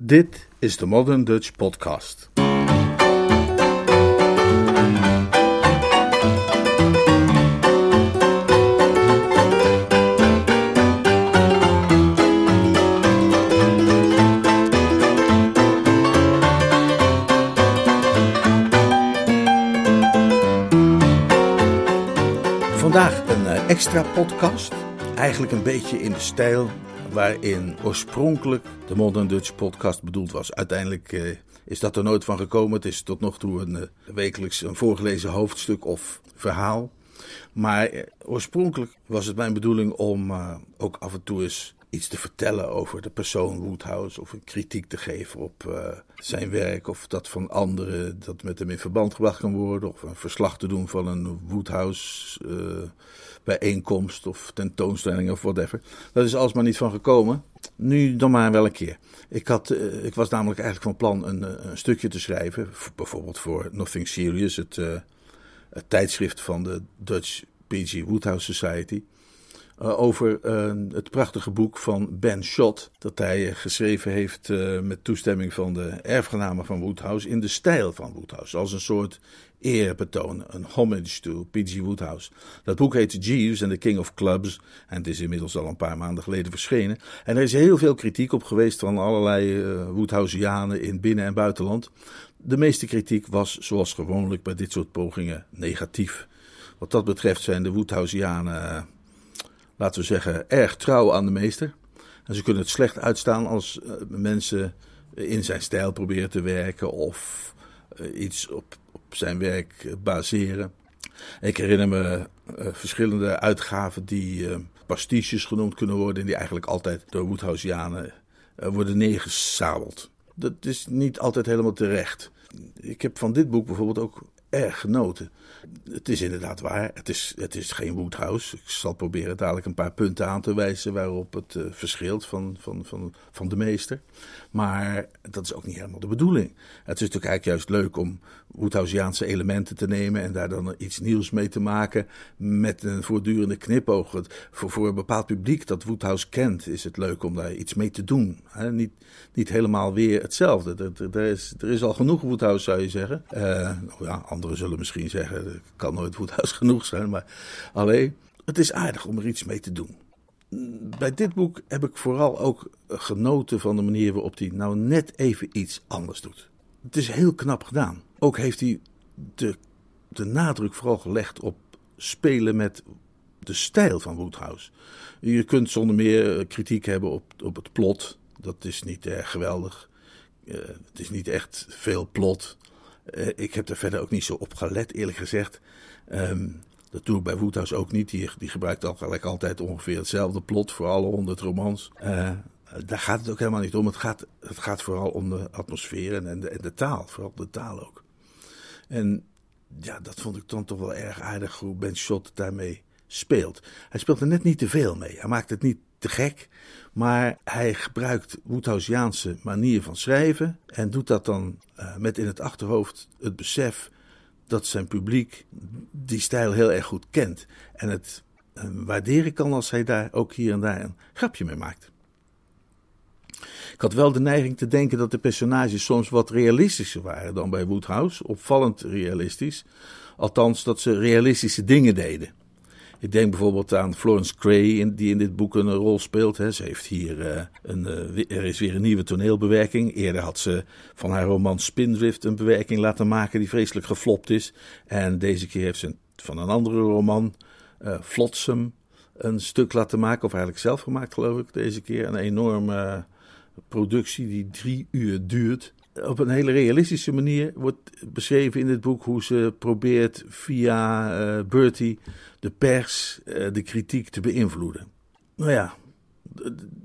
Dit is de Modern Dutch Podcast. Vandaag een eh, extra podcast. Eigenlijk een beetje in de stijl waarin oorspronkelijk de Modern Dutch podcast bedoeld was. Uiteindelijk eh, is dat er nooit van gekomen. Het is tot nog toe een eh, wekelijks een voorgelezen hoofdstuk of verhaal. Maar eh, oorspronkelijk was het mijn bedoeling om ook af en toe eens iets te vertellen over de persoon Woodhouse. Of een kritiek te geven op eh, zijn werk of dat van anderen dat met hem in verband gebracht kan worden. Of een verslag te doen van een Woodhouse eh, bijeenkomst of tentoonstelling of whatever. Dat is alsmaar niet van gekomen. Nu dan maar wel een keer. Ik, had, eh, ik was namelijk eigenlijk van plan een, een stukje te schrijven. Bijvoorbeeld voor Nothing Serious, het, het tijdschrift van de Dutch P.G. Woodhouse Society. Eh, over eh, het prachtige boek van Ben Schott. Dat hij eh, geschreven heeft met toestemming van de erfgenamen van Woodhouse. In de stijl van Woodhouse. Als een soort eerbetoon. Een homage to P.G. Woodhouse. Dat boek heet Jeeves and the King of Clubs. En het is inmiddels al een paar maanden geleden verschenen. En er is heel veel kritiek op geweest van allerlei Woodhouseianen in binnen- en buitenland. De meeste kritiek was, zoals gewoonlijk bij dit soort pogingen, negatief. Wat dat betreft zijn de Woodhouseianen, laten we zeggen, erg trouw aan de meester. En ze kunnen het slecht uitstaan als eh, mensen in zijn stijl proberen te werken of eh, iets op, op zijn werk eh, baseren. Ik herinner me verschillende uitgaven die pastiches genoemd kunnen worden. En die eigenlijk altijd door Woodhouseianen worden neergesabeld. Dat is niet altijd helemaal terecht. Ik heb van dit boek bijvoorbeeld ook erg genoten. Het is inderdaad waar. Het is, het is geen Woodhouse. Ik zal proberen dadelijk een paar punten aan te wijzen waarop het eh, verschilt van, van, van, van de meester. Maar dat is ook niet helemaal de bedoeling. Het is natuurlijk eigenlijk juist leuk om Woodhouseiaanse elementen te nemen en daar dan iets nieuws mee te maken met een voortdurende knipoog. Voor, voor een bepaald publiek dat Woodhouse kent is het leuk om daar iets mee te doen. Niet, niet helemaal weer hetzelfde. Er, is, er is al genoeg Woodhouse zou je zeggen. Eh, nou ja, anderen zullen misschien zeggen, er kan nooit Woodhouse genoeg zijn. Maar alleen, het is aardig om er iets mee te doen bij dit boek heb ik vooral ook genoten van de manier waarop hij nou net even iets anders doet. Het is heel knap gedaan. Ook heeft hij de, de nadruk vooral gelegd op spelen met de stijl van Woodhouse. Je kunt zonder meer eh, kritiek hebben op, op het plot. Dat is niet erg geweldig. Eh, het is niet echt veel plot. Eh, ik heb er verder ook niet zo op gelet, eerlijk gezegd. Ehm, dat doe ik bij Woodhouse ook niet. Die, die gebruikt al, gelijk altijd ongeveer hetzelfde plot voor alle honderd romans. Eh, daar gaat het ook helemaal niet om. Het gaat, het gaat vooral om de atmosfeer en, en, de, en de taal. Vooral de taal ook. En ja, dat vond ik dan toch wel erg aardig hoe Ben Schott daarmee speelt. Hij speelt er net niet te veel mee. Hij maakt het niet te gek. Maar hij gebruikt Woodhouseiaanse manier van schrijven. En doet dat dan eh, met in het achterhoofd het besef dat zijn publiek die stijl heel erg goed kent. En het eh, waarderen kan als hij daar ook hier en daar een grapje mee maakt. Ik had wel de neiging te denken dat de personages soms wat realistischer waren dan bij Woodhouse. Opvallend realistisch. Althans, dat ze realistische dingen deden. Ik denk bijvoorbeeld aan Florence Gray, in- die in dit boek een rol speelt. Ze heeft hier eh, een, eh, er is weer een nieuwe toneelbewerking. Eerder had ze van haar roman Spindrift een bewerking laten maken die vreselijk geflopt is. En deze keer heeft ze van een andere roman, eh Flotsam, een stuk laten maken. Of eigenlijk zelf gemaakt, geloof ik, deze keer. Een enorme productie die drie uur duurt. Op een hele realistische manier wordt beschreven in dit boek hoe ze probeert via eh, Bertie de pers, eh, de kritiek te beïnvloeden. Nou ja,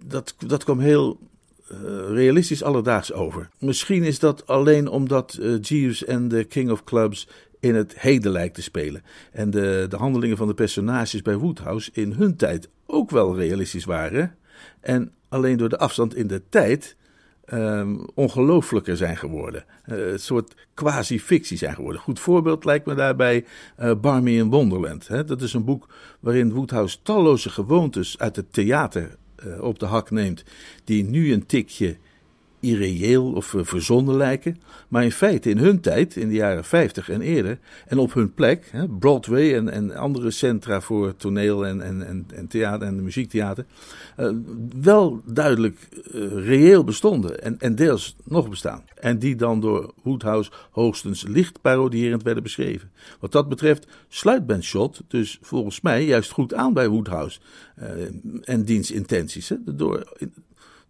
dat, dat kwam heel eh, realistisch alledaags over. Misschien is dat alleen omdat Jeeves en de King of Clubs in het heden lijkt te spelen. En de, de handelingen van de personages bij Woodhouse in hun tijd ook wel realistisch waren. En alleen door de afstand in de tijd ehm ongelooflijker zijn geworden. Eh, een soort quasi-fictie zijn geworden. Goed voorbeeld lijkt me daarbij eh Barmy in Wonderland. Hè? Dat is een boek waarin Woodhouse talloze gewoontes uit het theater eh, op de hak neemt, die nu een tikje irreëel of uh, verzonnen lijken. Maar in feite, in hun tijd, in de jaren 50 en eerder, en op hun plek, Broadway en, en andere centra voor toneel en, en, en, theater en muziektheater, uh, wel duidelijk uh, reëel bestonden en, en deels nog bestaan. En die dan door Woodhouse hoogstens licht parodierend werden beschreven. Wat dat betreft sluit Ben Shot dus volgens mij juist goed aan bij Woodhouse en diens intenties. Door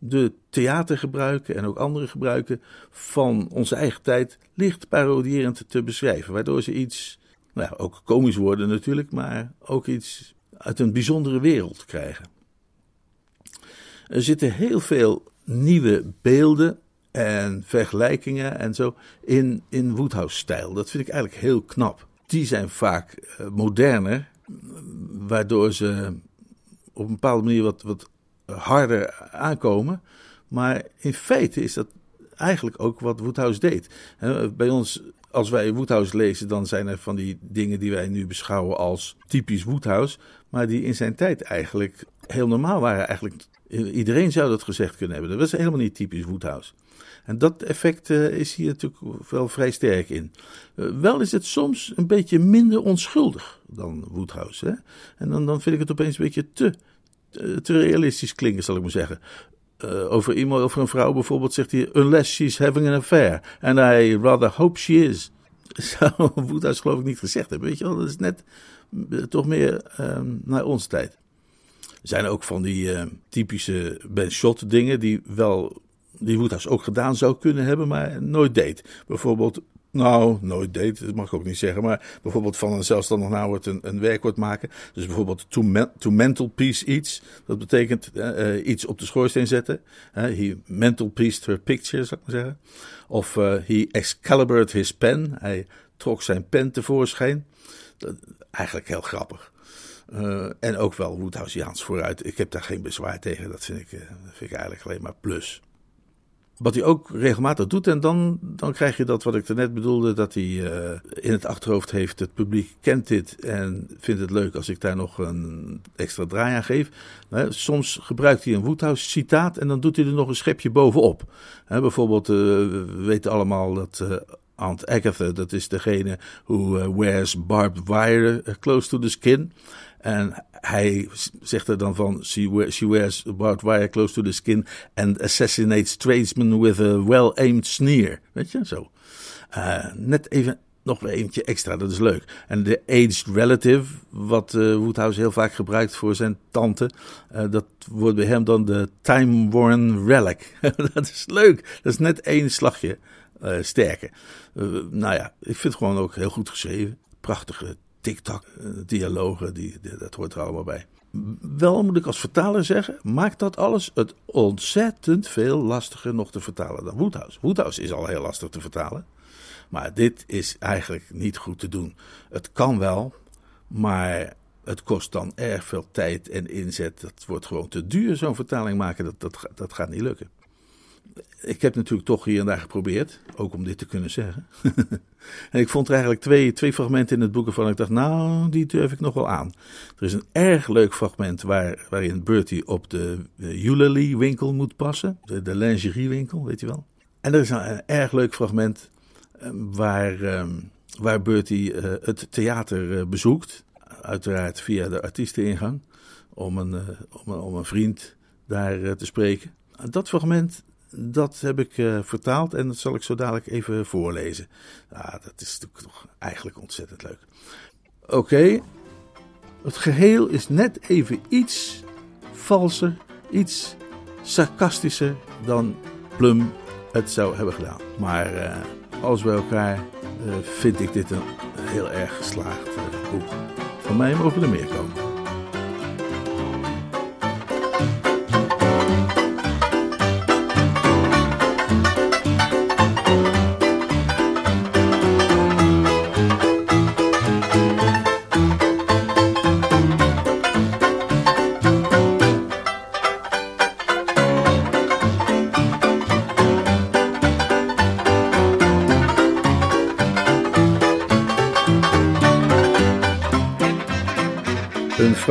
de theatergebruiken en ook andere gebruiken van onze eigen tijd licht parodierend te beschrijven. Waardoor ze iets, nou ook komisch worden natuurlijk, maar ook iets uit een bijzondere wereld krijgen. Er zitten heel veel nieuwe beelden en vergelijkingen en zo in, in Woodhouse-stijl. Dat vind ik eigenlijk heel knap. Die zijn vaak uh, moderner, waardoor ze op een bepaalde manier wat, wat harder aankomen. Maar in feite is dat eigenlijk ook wat Woodhouse deed. Bij ons, als wij Woodhouse lezen, dan zijn er van die dingen die wij nu beschouwen als typisch Woodhouse. Maar die in zijn tijd eigenlijk heel normaal waren. Eigenlijk, iedereen zou dat gezegd kunnen hebben. Dat was helemaal niet typisch Woodhouse. En dat effect uh, is hier natuurlijk wel vrij sterk in. Uh, wel is het soms een beetje minder onschuldig dan Woodhouse. Hè? En dan, dan vind ik het opeens een beetje te te realistisch klinken, zal ik maar zeggen. Uh, over iemand, over een vrouw bijvoorbeeld, zegt hij: Unless she's having an affair. And I rather hope she is. Zou Woedhuis geloof ik niet gezegd hebben. Weet je wel, dat is net uh, toch meer um, naar onze tijd. Er zijn ook van die typische Ben Shot dingen die wel, die Woedhuis ook gedaan zou kunnen hebben, maar nooit deed. Bijvoorbeeld nou, nooit deed, dat mag ik ook niet zeggen. Maar bijvoorbeeld van een zelfstandig naamwoord een, een werkwoord maken. Dus bijvoorbeeld to, to mental piece iets. Dat betekent uh, iets op de schoorsteen zetten. He mental pieced her picture, zou ik maar zeggen. Of uh, he excalibured his pen. Hij trok zijn pen tevoorschijn. Dat, eigenlijk heel grappig. En ook wel Woodhouseiaans vooruit. Ik heb daar geen bezwaar tegen. Dat vind ik, vind ik eigenlijk alleen maar plus. Wat hij ook regelmatig doet. En dan, dan krijg je dat wat ik net bedoelde. Dat hij uh, in het achterhoofd heeft. Het publiek kent dit en vindt het leuk als ik daar nog een extra draai aan geef. Soms gebruikt hij een Woodhouse citaat. En dan doet hij er nog een schepje bovenop. Bijvoorbeeld, we weten allemaal dat Aunt Agatha, dat is degene who wears barbed wire close to the skin. En hij zegt er dan van: She, wears barbed wire close to the skin and assassinates tradesmen with a well-aimed sneer. Weet je, zo. Uh, net even nog weer eentje extra, dat is leuk. En de aged relative, wat uh, Woodhouse heel vaak gebruikt voor zijn tante, uh, dat wordt bij hem dan de time-worn relic. dat is leuk, dat is net één slagje uh, sterker. nou ja, ik vind het gewoon ook heel goed geschreven. Prachtige TikTok-dialogen, eh, die, dat hoort er allemaal bij. Wel moet ik als vertaler zeggen, maakt dat alles het ontzettend veel lastiger nog te vertalen dan Woodhouse. Woodhouse is al heel lastig te vertalen, maar dit is eigenlijk niet goed te doen. Het kan wel, maar het kost dan erg veel tijd en inzet. Dat wordt gewoon te duur, zo'n vertaling maken. Dat, dat gaat niet lukken ik heb natuurlijk toch hier en daar geprobeerd, ook om dit te kunnen zeggen. en ik vond er eigenlijk twee, twee fragmenten in het boek waarvan ik dacht, nou, die durf ik nog wel aan. Er is een erg leuk fragment waar, waarin Bertie op de Eulalie winkel moet passen, de, de lingeriewinkel, weet je wel. En er is een, een erg leuk fragment um, waar, um, waar Bertie uh, het theater uh, bezoekt, uiteraard via de artiesteningang, om een, uh, om, om een vriend daar te spreken. Dat fragment dat heb ik uh, vertaald en dat zal ik zo dadelijk even voorlezen. Ah, dat is natuurlijk toch eigenlijk ontzettend leuk. Oké, het geheel is net even iets valser, iets sarcastischer dan Plum het zou hebben gedaan. Maar uh, alles bij elkaar uh, vind ik dit een heel erg geslaagd boek. Van mij mogen er meer komen.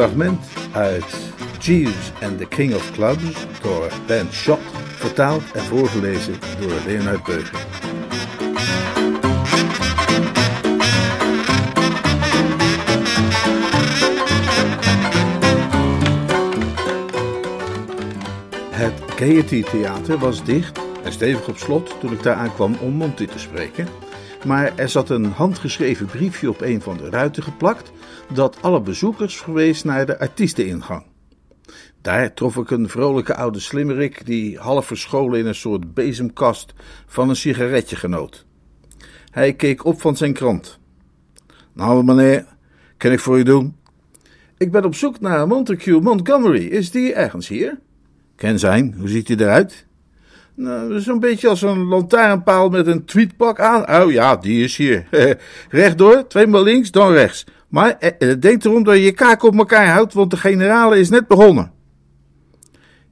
Fragment uit Jeeves and the King of Clubs door Ben Schott vertaald en voorgelezen door Leonard Beuger. Het Gaiety Theater was dicht en stevig op slot toen ik daar aankwam om Monty te spreken. Maar er zat een handgeschreven briefje op een van de ruiten geplakt dat alle bezoekers verwees naar de artiesteningang. Daar trof ik een vrolijke oude slimmerik die half verscholen in een soort bezemkast van een sigaretje genoot. Hij keek op van zijn krant. Nou, meneer, kan ik voor u doen? Ik ben op zoek naar Montague Montgomery. Is die ergens hier? Ken zijn. Hoe ziet hij eruit? Nou, zo'n beetje als een lantaarnpaal met een tweetpak aan. Oh ja, die is hier. Rechtdoor, tweemaal links, dan rechts. Maar eh, eh, denk erom dat je je kaak op elkaar houdt, want de generale is net begonnen.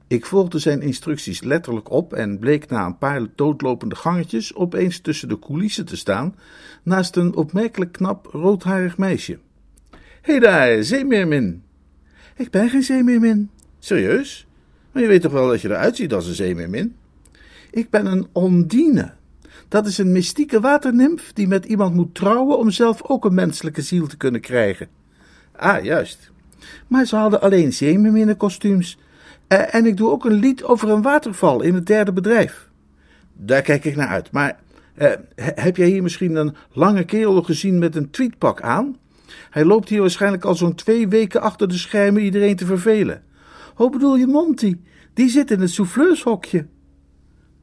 Ik volgde zijn instructies letterlijk op en bleek na een paar doodlopende gangetjes opeens tussen de coulissen te staan, naast een opmerkelijk knap roodharig meisje. Hé hey daar, zeemeermin. Ik ben geen zeemeermin. Serieus? Maar je weet toch wel dat je eruit ziet als een zeemeermin? Ik ben een ondine. Dat is een mystieke waternimf die met iemand moet trouwen om zelf ook een menselijke ziel te kunnen krijgen. Ah, juist. Maar ze hadden alleen zeemeerminnenkostuums. Uh, en ik doe ook een lied over een waterval in het derde bedrijf. Daar kijk ik naar uit. Maar uh, heb jij hier misschien een lange kerel gezien met een tweetpak aan? Hij loopt hier waarschijnlijk al zo'n twee weken achter de schermen iedereen te vervelen. Hoe bedoel je Monty? Die zit in het souffleurshokje.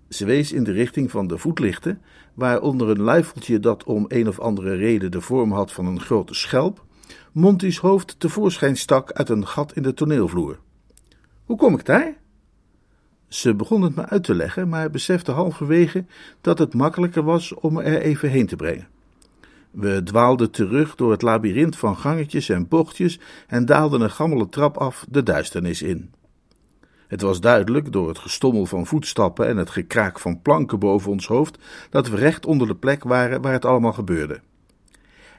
Ze wees in de richting van de voetlichten, waar onder een luifeltje dat om een of andere reden de vorm had van een grote schelp, Monty's hoofd tevoorschijn stak uit een gat in de toneelvloer. Hoe kom ik daar? Ze begon het me uit te leggen, maar besefte halverwege dat het makkelijker was om er even heen te brengen. We dwaalden terug door het labyrint van gangetjes en bochtjes en daalden een gammele trap af de duisternis in. Het was duidelijk, door het gestommel van voetstappen en het gekraak van planken boven ons hoofd, dat we recht onder de plek waren waar het allemaal gebeurde.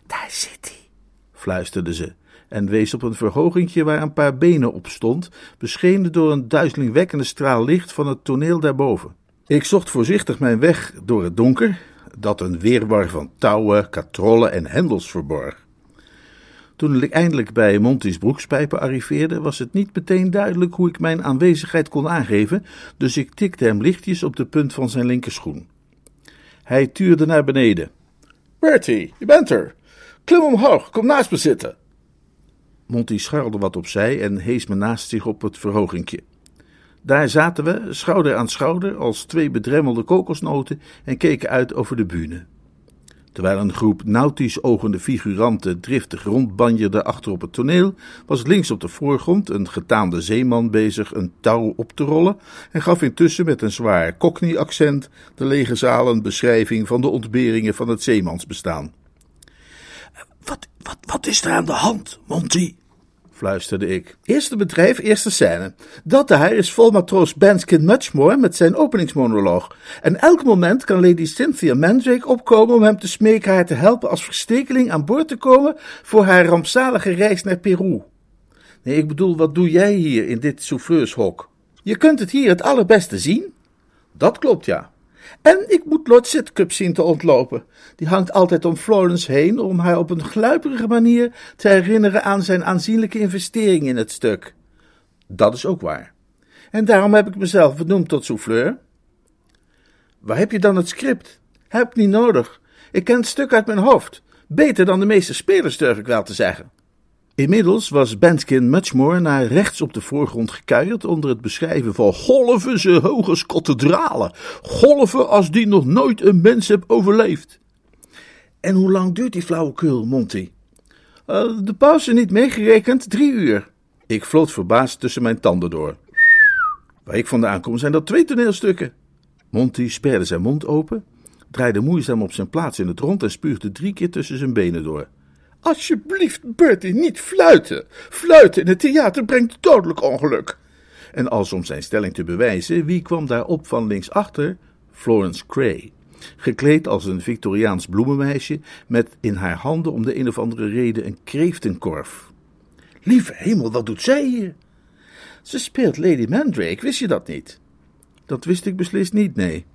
Daar zit hij, fluisterde ze en wees op een verhogingje waar een paar benen op stond, beschenen door een duizelingwekkende straal licht van het toneel daarboven. Ik zocht voorzichtig mijn weg door het donker, dat een weerwar van touwen, katrollen en hendels verborg. Toen ik eindelijk bij Monty's broekspijpen arriveerde, was het niet meteen duidelijk hoe ik mijn aanwezigheid kon aangeven, dus ik tikte hem lichtjes op de punt van zijn linkerschoen. Hij tuurde naar beneden. Bertie, je bent er. Klim omhoog, kom naast me zitten. Monty scharrelde wat opzij en hees me naast zich op het verhogingje. Daar zaten we, schouder aan schouder, als twee bedremmelde kokosnoten en keken uit over de bühne. Terwijl een groep nautisch ogende figuranten driftig rondbanjerde achter op het toneel, was links op de voorgrond een getaande zeeman bezig een touw op te rollen en gaf intussen met een zwaar cockney-accent de lege een beschrijving van de ontberingen van het zeemansbestaan. Wat, wat, wat is er aan de hand, Monty? Fluisterde ik. Eerste bedrijf, eerste scène. Dat daar is vol matroos Banskin Muchmore met zijn openingsmonoloog. En elk moment kan Lady Cynthia Mandrake opkomen om hem te smeken haar te helpen als verstekeling aan boord te komen voor haar rampzalige reis naar Peru. Nee, ik bedoel, wat doe jij hier in dit souffleurshok? Je kunt het hier het allerbeste zien. Dat klopt, ja. En ik moet Lord Sidcup zien te ontlopen. Die hangt altijd om Florence heen om haar op een gluiperige manier te herinneren aan zijn aanzienlijke investering in het stuk. Dat is ook waar. En daarom heb ik mezelf benoemd tot souffleur. Waar heb je dan het script? Heb niet nodig. Ik ken het stuk uit mijn hoofd. Beter dan de meeste spelers, durf ik wel te zeggen. Inmiddels was Benskin Muchmore naar rechts op de voorgrond gekuierd onder het beschrijven van golven ze hoge kathedralen. Golven als die nog nooit een mens heeft overleefd. En hoe lang duurt die flauwekul, Monty? Uh, de pauze niet meegerekend, drie uur. Ik floot verbaasd tussen mijn tanden door. Waar ik vandaan kom zijn dat twee toneelstukken. Monty sperde zijn mond open, draaide moeizaam op zijn plaats in het rond en spuugde drie keer tussen zijn benen door. Alsjeblieft, Bertie, niet fluiten. Fluiten in het theater brengt dodelijk ongeluk. En als om zijn stelling te bewijzen, wie kwam daarop van linksachter? Florence Cray. Gekleed als een Victoriaans bloemenmeisje, met in haar handen om de een of andere reden een kreeftenkorf. Lieve hemel, wat doet zij hier? Ze speelt Lady Mandrake, wist je dat niet? Dat wist ik beslist niet, nee.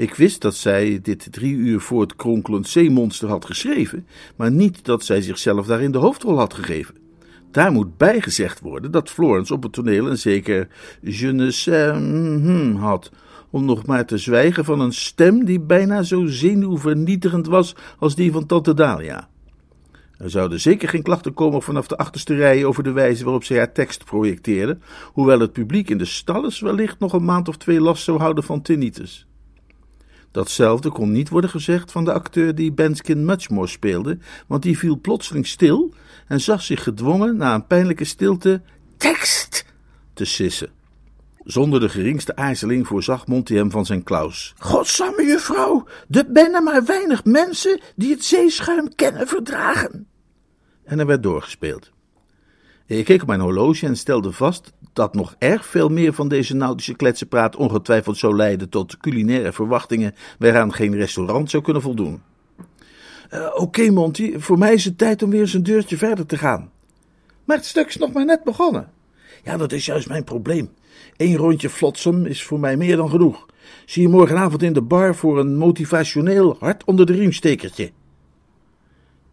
Ik wist dat zij dit drie uur voor het kronkelend zeemonster had geschreven, maar niet dat zij zichzelf daarin de hoofdrol had gegeven. Daar moet bijgezegd worden dat Florence op het toneel een zeker je ne sais hmm had, om nog maar te zwijgen van een stem die bijna zo zenuwvernietigend was als die van Tante Dalia. Er zouden zeker geen klachten komen vanaf de achterste rijen over de wijze waarop zij haar tekst projecteerde, hoewel het publiek in de stalles wellicht nog een maand of twee last zou houden van tinnitus. Datzelfde kon niet worden gezegd van de acteur die Benskin Muchmore speelde, want die viel plotseling stil en zag zich gedwongen na een pijnlijke stilte tekst te sissen. Zonder de geringste aarzeling voorzag Monty hem van zijn klaus. Godsamme juffrouw, er bennen maar weinig mensen die het zeeschuim kennen verdragen. En er werd doorgespeeld. Ik keek op mijn horloge en stelde vast dat nog erg veel meer van deze nautische kletsenpraat ongetwijfeld zou leiden tot culinaire verwachtingen waaraan geen restaurant zou kunnen voldoen. Uh, Oké, Monty, voor mij is het tijd om weer eens een deurtje verder te gaan. Maar het stuk is nog maar net begonnen. Ja, dat is juist mijn probleem. Eén rondje flotsam is voor mij meer dan genoeg. Zie je morgenavond in de bar voor een motivationeel hart onder de riemstekertje.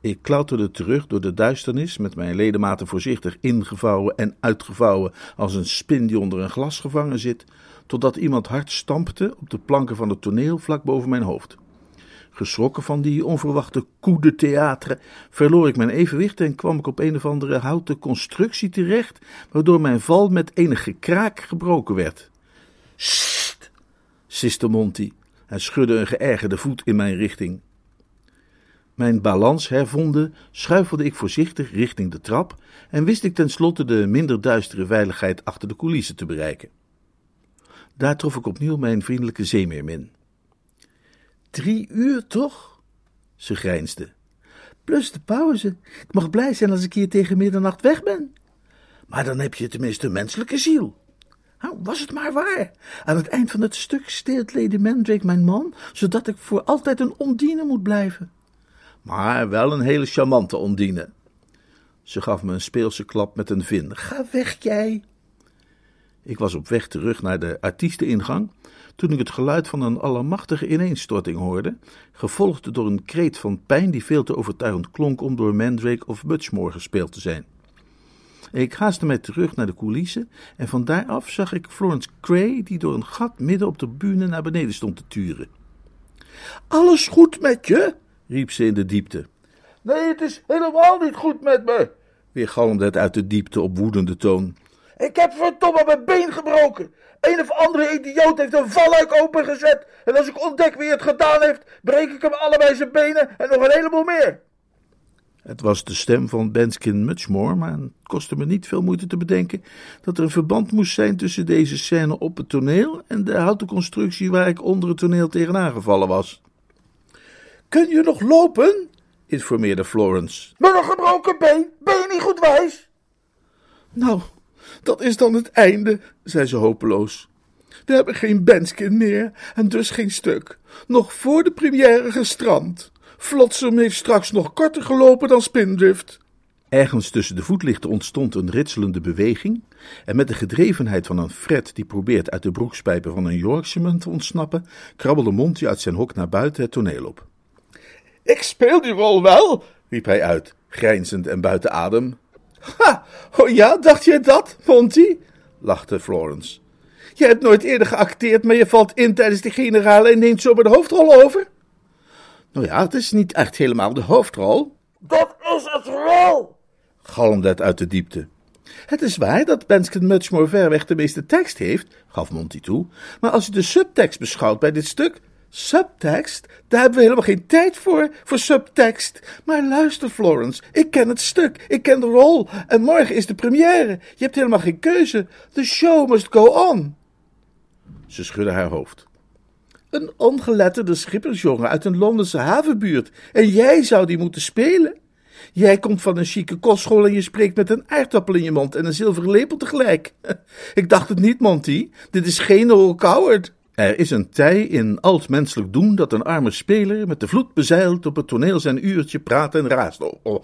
Ik klauterde terug door de duisternis, met mijn ledematen voorzichtig ingevouwen en uitgevouwen als een spin die onder een glas gevangen zit, totdat iemand hard stampte op de planken van het toneel vlak boven mijn hoofd. Geschrokken van die onverwachte coup de théâtre, verloor ik mijn evenwicht en kwam ik op een of andere houten constructie terecht, waardoor mijn val met enig gekraak gebroken werd. Sst, siste Monty en schudde een geërgerde voet in mijn richting. Mijn balans hervonden, schuifelde ik voorzichtig richting de trap en wist ik tenslotte de minder duistere veiligheid achter de coulissen te bereiken. Daar trof ik opnieuw mijn vriendelijke zeemeermin. Drie uur toch? Ze grijnsde. Plus de pauze. Ik mag blij zijn als ik hier tegen middernacht weg ben. Maar dan heb je tenminste een menselijke ziel. Nou, was het maar waar. Aan het eind van het stuk steelt Lady Mandrake mijn man, zodat ik voor altijd een ondine moet blijven maar wel een hele charmante ondine. Ze gaf me een speelse klap met een vin. Ga weg, jij! Ik was op weg terug naar de artiesteningang toen ik het geluid van een allemachtige ineenstorting hoorde, gevolgd door een kreet van pijn die veel te overtuigend klonk om door Mandrake of Butchmore gespeeld te zijn. Ik haastte mij terug naar de coulissen en van daaraf zag ik Florence Cray die door een gat midden op de bühne naar beneden stond te turen. Alles goed met je? Riep ze in de diepte. Nee, het is helemaal niet goed met me, weergalmde het uit de diepte op woedende toon. Ik heb verdomme mijn been gebroken. Een of andere idioot heeft een valluik opengezet. En als ik ontdek wie het gedaan heeft, breek ik hem allebei zijn benen en nog een heleboel meer. Het was de stem van Benskin Muchmore, maar het kostte me niet veel moeite te bedenken dat er een verband moest zijn tussen deze scène op het toneel en de houten constructie waar ik onder het toneel tegenaan gevallen was. Kun je nog lopen? informeerde Florence. Met een gebroken been? Ben je niet goed wijs? Nou, dat is dan het einde, zei ze hopeloos. We hebben geen Benskin meer en dus geen stuk. Nog voor de première gestrand. Flotsam heeft straks nog korter gelopen dan Spindrift. Ergens tussen de voetlichten ontstond een ritselende beweging, en met de gedrevenheid van een Fred die probeert uit de broekspijpen van een Yorkshireman te ontsnappen, krabbelde Monty uit zijn hok naar buiten het toneel op. Ik speel die rol wel, riep hij uit, grijnzend en buiten adem. Ha, oh ja, dacht je dat, Monty? lachte Florence. Je hebt nooit eerder geacteerd, maar je valt in tijdens de generale en neemt zo bij de hoofdrol over? Nou ja, het is niet echt helemaal de hoofdrol. Dat is het wel, galmde het uit de diepte. Het is waar dat Benskin Muchmore verweg de meeste tekst heeft, gaf Monty toe, maar als je de subtekst beschouwt bij dit stuk, Subtekst? Daar hebben we helemaal geen tijd voor, voor subtekst. Maar luister, Florence, ik ken het stuk, ik ken de rol en morgen is de première. Je hebt helemaal geen keuze. The show must go on. Ze schudde haar hoofd. Een ongeletterde schippersjongen uit een Londense havenbuurt en jij zou die moeten spelen? Jij komt van een chique kostschool en je spreekt met een aardappel in je mond en een zilveren lepel tegelijk. Ik dacht het niet, Monty. Dit is geen Noel Coward. Er is een tij in alt menselijk doen dat een arme speler met de vloed bezeild op het toneel zijn uurtje praat en raast,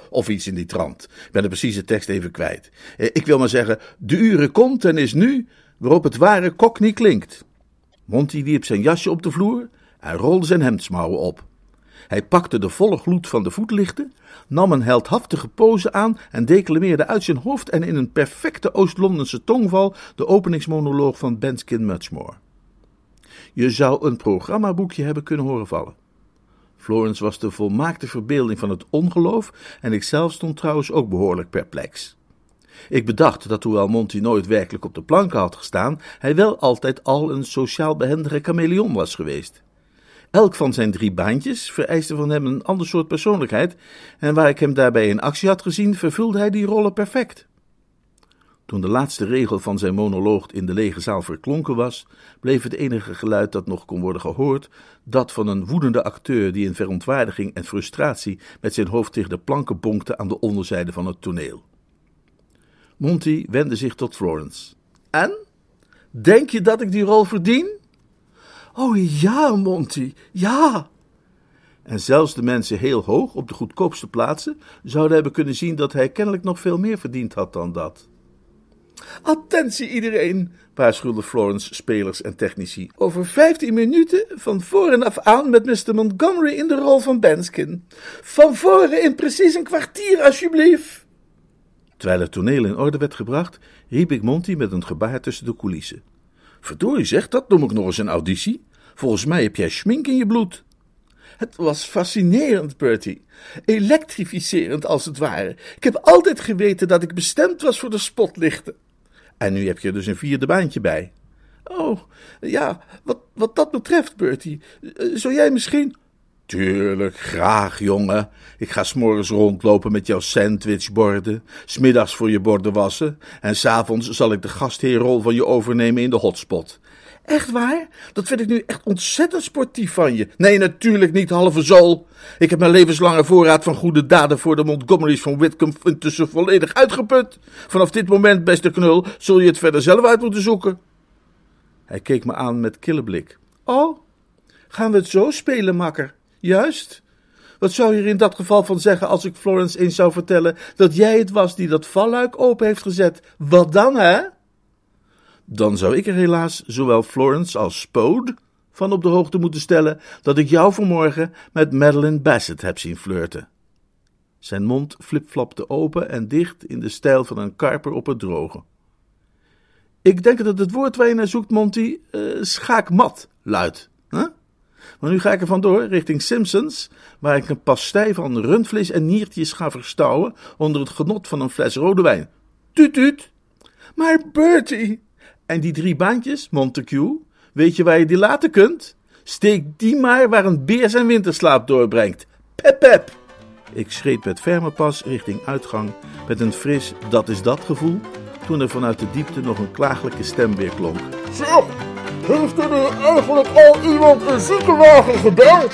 of iets in die trant. Ik ben de precieze tekst even kwijt. Eh, ik wil maar zeggen, de uren komt en is nu, waarop het ware kok niet klinkt. Monty wierp zijn jasje op de vloer en rolde zijn hemdsmouwen op. Hij pakte de volle gloed van de voetlichten, nam een heldhaftige pose aan en declameerde uit zijn hoofd en in een perfecte Oost-Londense tongval de openingsmonoloog van Benskin Muchmore. Je zou een programmaboekje hebben kunnen horen vallen. Florence was de volmaakte verbeelding van het ongeloof en ikzelf stond trouwens ook behoorlijk perplex. Ik bedacht dat hoewel Monty nooit werkelijk op de planken had gestaan, hij wel altijd al een sociaal behendige chameleon was geweest. Elk van zijn drie baantjes vereiste van hem een ander soort persoonlijkheid, en waar ik hem daarbij in actie had gezien, vervulde hij die rollen perfect. Toen de laatste regel van zijn monoloog in de lege zaal verklonken was, bleef het enige geluid dat nog kon worden gehoord, dat van een woedende acteur die in verontwaardiging en frustratie met zijn hoofd tegen de planken bonkte aan de onderzijde van het toneel. Monty wendde zich tot Florence. En? Denk je dat ik die rol verdien? Oh ja, Monty, ja. En zelfs de mensen heel hoog op de goedkoopste plaatsen zouden hebben kunnen zien dat hij kennelijk nog veel meer verdiend had dan dat. Attentie iedereen, waarschuwde Florence spelers en technici. Over vijftien minuten van voren af aan met Mr. Montgomery in de rol van Benskin. Van voren in precies een kwartier, alsjeblieft. Terwijl het toneel in orde werd gebracht, riep ik Monty met een gebaar tussen de coulissen. Verdorie zeg, dat noem ik nog eens een auditie. Volgens mij heb jij schmink in je bloed. Het was fascinerend, Bertie. Elektrificerend als het ware. Ik heb altijd geweten dat ik bestemd was voor de spotlichten. En nu heb je er dus een vierde baantje bij. Oh, ja, wat, wat dat betreft, Bertie, eh, zou jij misschien. Tuurlijk, graag, jongen. Ik ga s'morgens rondlopen met jouw sandwichborden, smiddags voor je borden wassen, en s'avonds zal ik de gastheerrol van je overnemen in de hotspot. Echt waar? Dat vind ik nu echt ontzettend sportief van je. Nee, natuurlijk niet, halve zool. Ik heb mijn levenslange voorraad van goede daden voor de Montgomerys van Whitcomb intussen volledig uitgeput. Vanaf dit moment, beste knul, zul je het verder zelf uit moeten zoeken. Hij keek me aan met kille blik. Oh, gaan we het zo spelen, makker? Juist. Wat zou je er in dat geval van zeggen als ik Florence eens zou vertellen dat jij het was die dat valluik open heeft gezet? Wat dan, hè? Dan zou ik er helaas zowel Florence als Spode van op de hoogte moeten stellen dat ik jou vanmorgen met Madeline Bassett heb zien flirten. Zijn mond flipflapte open en dicht in de stijl van een karper op het droge. Ik denk dat het woord waar je naar zoekt, Monty, uh, schaakmat luidt. Huh? Maar nu ga ik er vandoor richting Simpsons, waar ik een pastei van rundvlees en niertjes ga verstouwen onder het genot van een fles rode wijn. Tuut, tuut. Maar Bertie, en die drie baantjes, Montague, weet je waar je die laten kunt? Steek die maar waar een beer zijn winterslaap doorbrengt. Pep pep! Ik schreed met ferme pas richting uitgang met een fris dat is dat gevoel, toen er vanuit de diepte nog een klagelijke stem weer klonk. Zeg, heeft er nu eigenlijk al iemand een ziekenwagen gebeld?